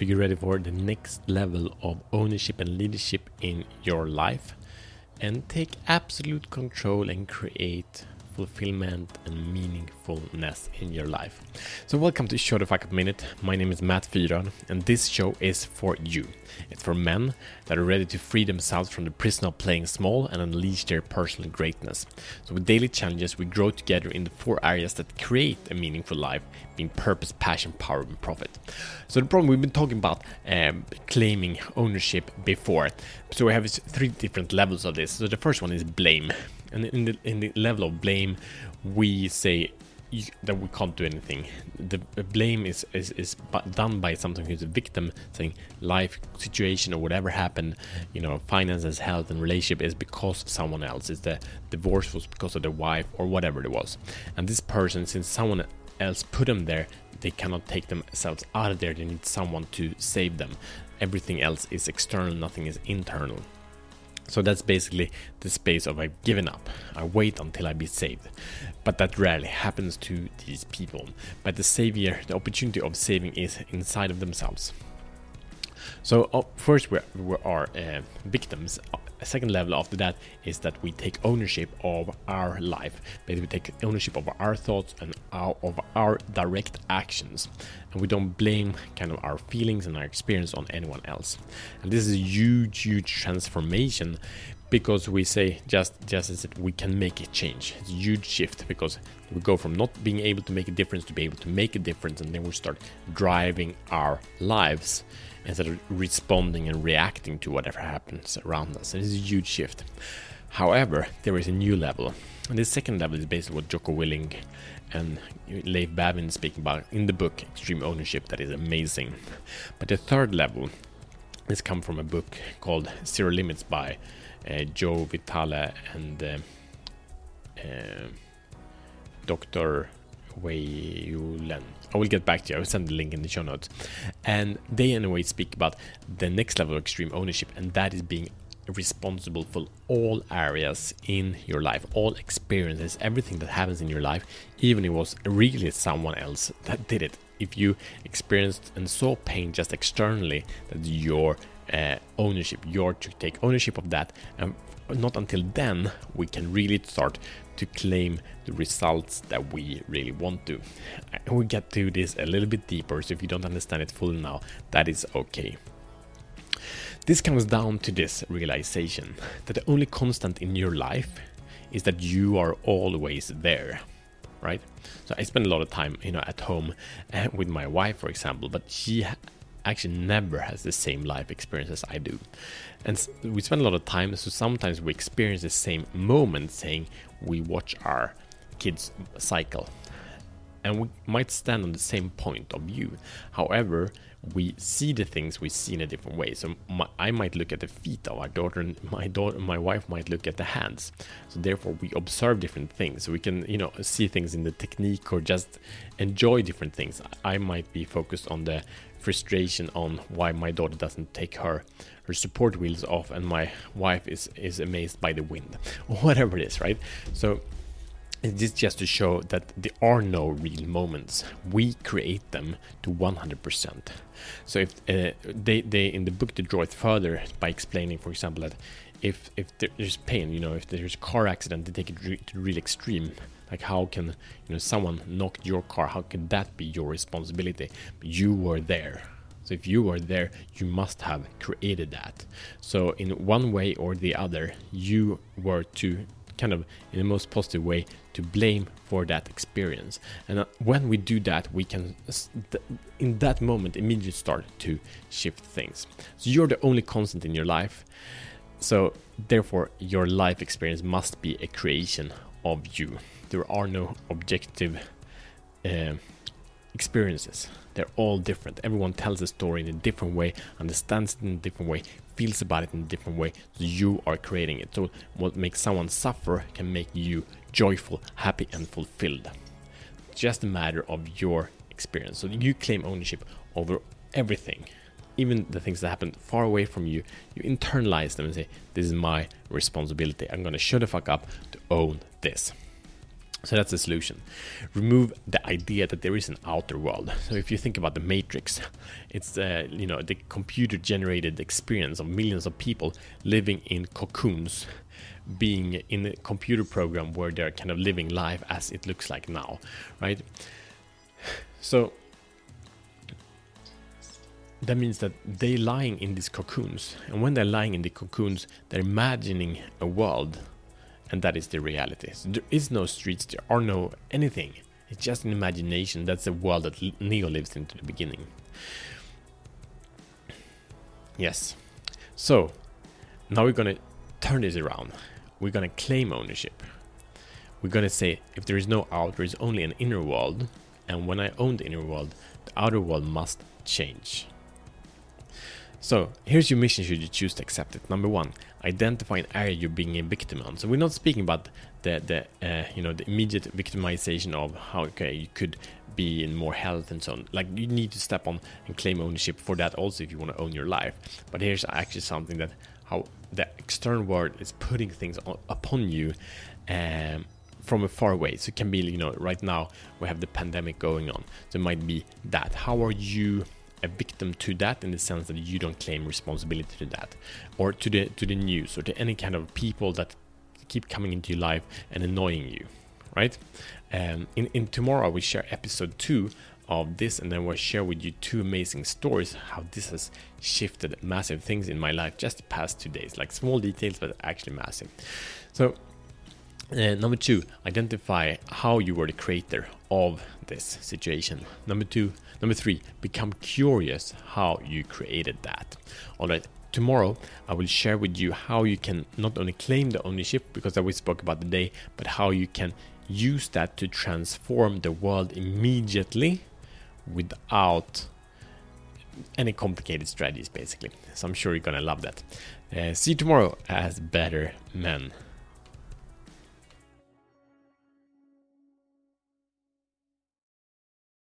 Are you ready for the next level of ownership and leadership in your life? And take absolute control and create fulfillment and meaningfulness in your life. So, welcome to Show the Fuck Up Minute. My name is Matt Fyron, and this show is for you. It's for men that are ready to free themselves from the prison of playing small and unleash their personal greatness. So, with daily challenges, we grow together in the four areas that create a meaningful life being purpose, passion, power, and profit. So, the problem we've been talking about um, claiming ownership before. So, we have three different levels of this. So, the first one is blame and in the in the level of blame, we say that we can't do anything. The blame is is, is done by something who's a victim, saying life situation or whatever happened, you know, finances, health, and relationship is because of someone else. Is the divorce was because of the wife or whatever it was, and this person, since someone else put them there, they cannot take themselves out of there. They need someone to save them. Everything else is external, nothing is internal. So that's basically the space of I've given up. I wait until I be saved. But that rarely happens to these people. But the savior, the opportunity of saving is inside of themselves. So uh, first we, we are uh, victims a second level after that is that we take ownership of our life. Basically, we take ownership of our thoughts and our, of our direct actions, and we don't blame kind of our feelings and our experience on anyone else. And this is a huge, huge transformation because we say just just as it, we can make a change. It's a huge shift because we go from not being able to make a difference to be able to make a difference, and then we start driving our lives instead of responding and reacting to whatever happens around us. It is a huge shift. However, there is a new level. And the second level is basically what Jocko Willink and Leif Babin speak about in the book Extreme Ownership that is amazing. But the third level is come from a book called Zero Limits by uh, Joe Vitale and uh, uh, Dr. Wei Len. I will get back to you. I will send the link in the show notes. And they, anyway, speak about the next level of extreme ownership, and that is being responsible for all areas in your life, all experiences, everything that happens in your life, even if it was really someone else that did it. If you experienced and saw pain just externally, that your uh, ownership, you're to take ownership of that, and not until then we can really start to claim the results that we really want to. We get to this a little bit deeper, so if you don't understand it fully now, that is okay. This comes down to this realization that the only constant in your life is that you are always there right so i spend a lot of time you know at home uh, with my wife for example but she actually never has the same life experience as I do. And we spend a lot of time, so sometimes we experience the same moment, saying we watch our kids cycle. And we might stand on the same point of view. However, we see the things we see in a different way. So my, I might look at the feet of our daughter, and my daughter, my wife might look at the hands. So therefore, we observe different things. We can, you know, see things in the technique or just enjoy different things. I might be focused on the frustration on why my daughter doesn't take her her support wheels off and my wife is is amazed by the wind whatever it is right so this is just to show that there are no real moments we create them to 100% so if uh, they they in the book they draw it further by explaining for example that if if there's pain you know if there's a car accident they take it re- to real extreme like how can you know someone knocked your car? How can that be your responsibility? You were there. So if you were there, you must have created that. So in one way or the other, you were to kind of in the most positive way to blame for that experience. And uh, when we do that, we can in that moment immediately start to shift things. So you're the only constant in your life. So therefore, your life experience must be a creation of you. There are no objective uh, experiences. They're all different. Everyone tells a story in a different way, understands it in a different way, feels about it in a different way. So you are creating it. So what makes someone suffer can make you joyful, happy, and fulfilled. Just a matter of your experience. So you claim ownership over everything even the things that happen far away from you, you internalize them and say, This is my responsibility. I'm gonna shut the fuck up to own this. So that's the solution. Remove the idea that there is an outer world. So if you think about the Matrix, it's uh, you know the computer-generated experience of millions of people living in cocoons, being in a computer program where they're kind of living life as it looks like now, right? So that means that they're lying in these cocoons, and when they're lying in the cocoons, they're imagining a world and that is the reality. So there is no streets, there are no anything. It's just an imagination. That's the world that Neo lives into the beginning. Yes. So now we're gonna turn this around. We're gonna claim ownership. We're gonna say if there is no outer, there is only an inner world, and when I own the inner world, the outer world must change. So here's your mission should you choose to accept it. Number one, identify an area you're being a victim on. So we're not speaking about the the uh, you know the immediate victimization of how okay you could be in more health and so on. Like you need to step on and claim ownership for that also if you want to own your life. But here's actually something that how the external world is putting things on, upon you. Um, from a far away. So it can be, you know, right now we have the pandemic going on. So it might be that. How are you a victim to that in the sense that you don't claim responsibility to that or to the to the news or to any kind of people that keep coming into your life and annoying you right? Um, in, in tomorrow we share episode two of this and then we'll share with you two amazing stories how this has shifted massive things in my life just the past two days. Like small details but actually massive. So uh, number two identify how you were the creator of this situation number two Number three, become curious how you created that. Alright, tomorrow I will share with you how you can not only claim the ownership, because that we spoke about today, but how you can use that to transform the world immediately without any complicated strategies, basically. So I'm sure you're gonna love that. Uh, see you tomorrow as better men.